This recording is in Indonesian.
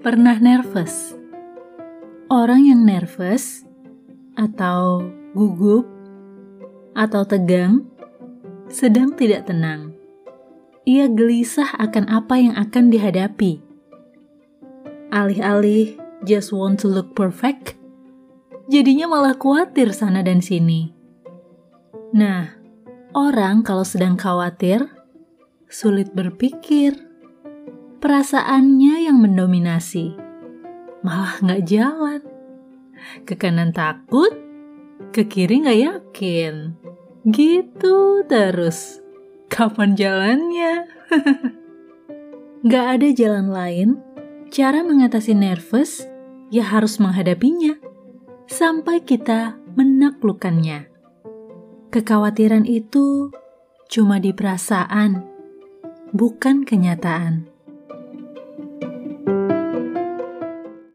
Pernah nervous? Orang yang nervous atau gugup atau tegang sedang tidak tenang. Ia gelisah akan apa yang akan dihadapi. Alih-alih just want to look perfect, jadinya malah khawatir sana dan sini. Nah, orang kalau sedang khawatir sulit berpikir. Perasaannya yang mendominasi, malah nggak jalan. Ke kanan takut, ke kiri nggak yakin. Gitu terus. Kapan jalannya? Gak ada jalan lain. Cara mengatasi nervous, ya harus menghadapinya. Sampai kita menaklukkannya. Kekhawatiran itu cuma di perasaan, bukan kenyataan.